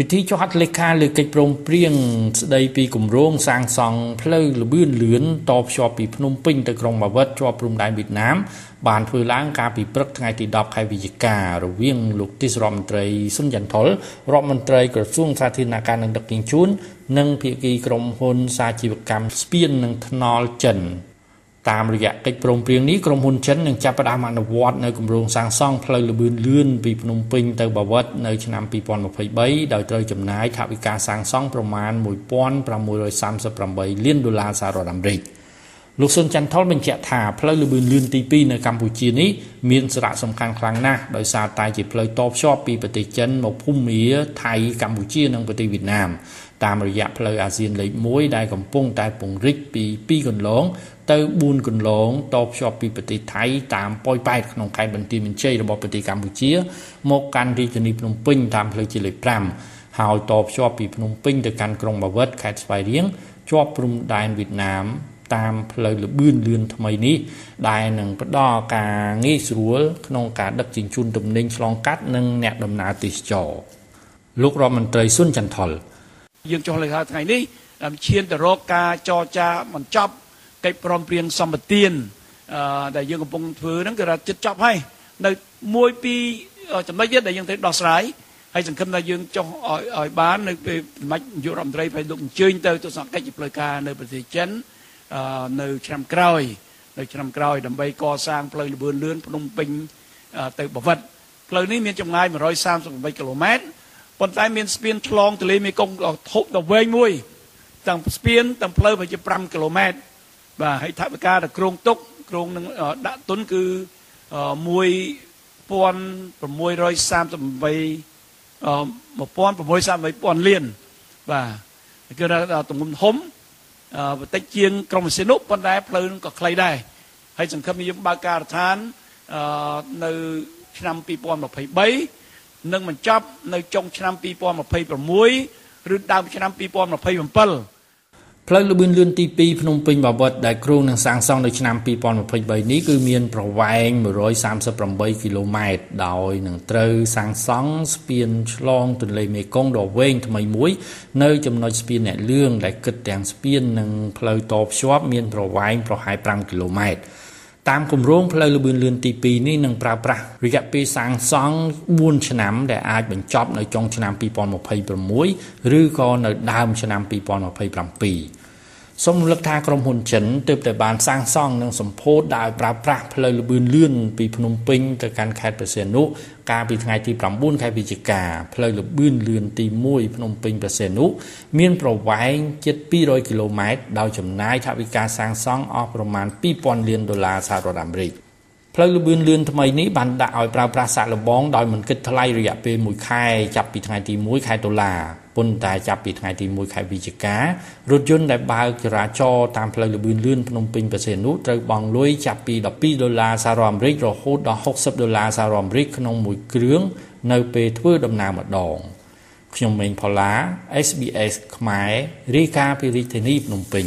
ពិធីចុះហត្ថលេខាលើកិច្ចព្រមព្រៀងស្ដីពីគម្រោងសាងសង់ផ្លូវលបឿនលឿនតភ្ជាប់ពីភ្នំពេញទៅក្រុងបាវិតជាប់ព្រំដែនវៀតណាមបានធ្វើឡើងកាលពីព្រឹកថ្ងៃទី10ខែវិច្ឆិការវាងលោកទីសរដ្ឋមន្ត្រីសុនចន្ទថុលរដ្ឋមន្ត្រីក្រសួងសាធារណការនិងដឹកជញ្ជូននិងភាគីក្រុមហ៊ុនសាជីវកម្មស្ពាននិងថ្នល់ចិន តាមរយៈកិច្ចព្រមព្រៀងនេះក្រុមហ៊ុនចិននឹងចាប់ផ្ដើមអនុវត្តនៅគម្រោងសាងសង់ផ្លូវលបឿនលឿនពីភ្នំពេញទៅបាវិតនៅឆ្នាំ2023ដោយត្រូវចំណាយថវិកាសាងសង់ប្រមាណ1638លានដុល្លារសហរដ្ឋអាមេរិក លោកសុនច័ន្ទថុលបញ្ជាក់ថាផ្លូវលបឿនលឿនទី2នៅកម្ពុជានេះមានសារៈសំខាន់ខ្លាំងណាស់ដោយសារតែជាផ្លូវតភ្ជាប់ពីប្រទេសចិនមកភូមាថៃកម្ពុជានិងប្រទេសវៀតណាមតាមរយៈផ្លូវអាស៊ានលេខ1ដែលកំពុងតែពង្រីកពី2កន្លងទៅ4កន្លងតភ្ជាប់ពីប្រទេសថៃតាមប៉ោយប៉ែតក្នុងខេត្តបន្ទាយមានជ័យរបស់ប្រទេសកម្ពុជា មកកាន់រាជធានីភ្នំពេញតាមផ្លូវជាតិលេខ5ហើយតភ្ជាប់ពីភ្នំពេញទៅកាន់ក្រុងបាវិតខេត្តស្វាយរៀងជាប់ព្រំដែនវៀតណាម តាមផ្លូវលបឿនលឿនថ្មីនេះដែលនឹងផ្ដល់ការងាយស្រួលក្នុងការដឹកជញ្ជូនទំនិញឆ្លងកាត់និងអ្នកដំណើរទេសចរលោករដ្ឋមន្ត្រីសុនចន្ទថុលយើងចុះលេខាថ្ងៃនេះដើម្បីឈានទៅរកការចរចាបញ្ចប់កិច្ចព្រមព្រៀងសម្បទានដែលយើងកំពុងធ្វើហ្នឹងគឺថាចិត្តចប់ហើយនៅមួយពីរចំណុចទៀតដែលយើងត្រូវដោះស្រាយហើយសង្ឃឹមថាយើងចុះឲ្យឲ្យបាននៅពេលមិនយុរដ្ឋមន្ត្រីភ័យលោកអញ្ជើញទៅទស្សនកិច្ចជាផ្លូវការនៅប្រទេសចិន នៅឆ្នាំក្រោយ នៅឆ្នាំក្រោយដើម្បីកសាងផ្លូវលបឿនលឿនភ្នំពេញទៅបវត្តផ្លូវនេះមានចម្ងាយ138គីឡូម៉ែត្រប៉ុន្តែមានស្ពានឆ្លងទន្លេមេគង្គធំដ៏វែងមួយទាំងស្ពានទាំងផ្លូវប្រហែលជា5គីឡូម៉ែត្របាទហើយថវិកាដែលគ្រោងទុកគ្រោងនឹងដាក់ទុនគឺ1638 1638លានបាទគឺថាទំហំធំ បន្តិចជាងក្រុមម៉ាស៊ីននោះប៉ុន្តែផ្លូវនឹងក៏ខ្លីដែរហើយសង្ឃឹមយើងបើកការដ្ឋាននៅឆ្នាំ2023នឹងបញ្ចប់នៅចុងឆ្នាំ2026ឬដើមឆ្នាំ2027 ផ្លូវលបឿនលឿនទី2ភ្នំពេញបាវិតដែលគ្រោងនឹងសាងសង់នៅឆ្នាំ2023នេះគឺមានប្រវែង138គីឡូម៉ែត្រដោយនឹងត្រូវសាងសង់ស្ពានឆ្លងទន្លេមេគង្គដ៏វែងថ្មីមួយ នៅចំណុចស្ពានអ្នកលឿងដែលគិតទាំងស្ពាននិងផ្លូវតភ្ជាប់មានប្រវែងប្រហែល5គីឡូម៉ែត្រ តាមគម្រោងផ្លូវលបឿនលឿនទី2នេះនឹងប្រើប្រាស់រយៈពេលសាងសង់4ឆ្នាំដែលអាចបញ្ចប់នៅចុងឆ្នាំ2026ឬក៏នៅដើមឆ្នាំ2027 សូមរំលឹកថាក្រុមហ៊ុនចិនទើបតែបានសាងសង់និងសម្ពោធដោយប្រើប្រាស់ផ្លូវលបឿនលឿនពីភ្នំពេញទៅកាន់ខេត្តព្រះសីហនុកាលពីថ្ងៃទី9ខែវិច្ឆិកាផ្លូវលបឿនលឿនទី1ភ្នំពេញព្រះសីហនុមានប្រវែងជិត200គីឡូម៉ែត្រដោយចំណាយថវិកាសាងសង់អស់ប្រមាណ2000លានដុល្លារសហរដ្ឋអាមេរិក ផ្លូវលបឿនលឿនថ្មីនេះបានដាក់ឲ្យប្រើប្រាស់សាកល្បងដោយមិនគិតថ្លៃរយៈពេល1ខែចាប់ពីថ្ងៃទី1ខែតុលាប៉ុន្តែចាប់ពីថ្ងៃទី1ខែវិច្ឆិការថយន្តដែលបើកចរាចរណ៍តាមផ្លូវលបឿនលឿនភ្នំពេញប្រសេនុត្រូវបង់លុយចាប់ពី12ដុល្លារសហរដ្ឋអាមេរិករហូតដល់60ដុល្លារសហរដ្ឋអាមេរិកក្នុងមួយគ្រឿងនៅពេលធ្វើដំណើរម្ដងខ្ញុំម៉េងផល្លា SBS ខ្មែររាយការណ៍ពីរាជធានីភ្នំពេញ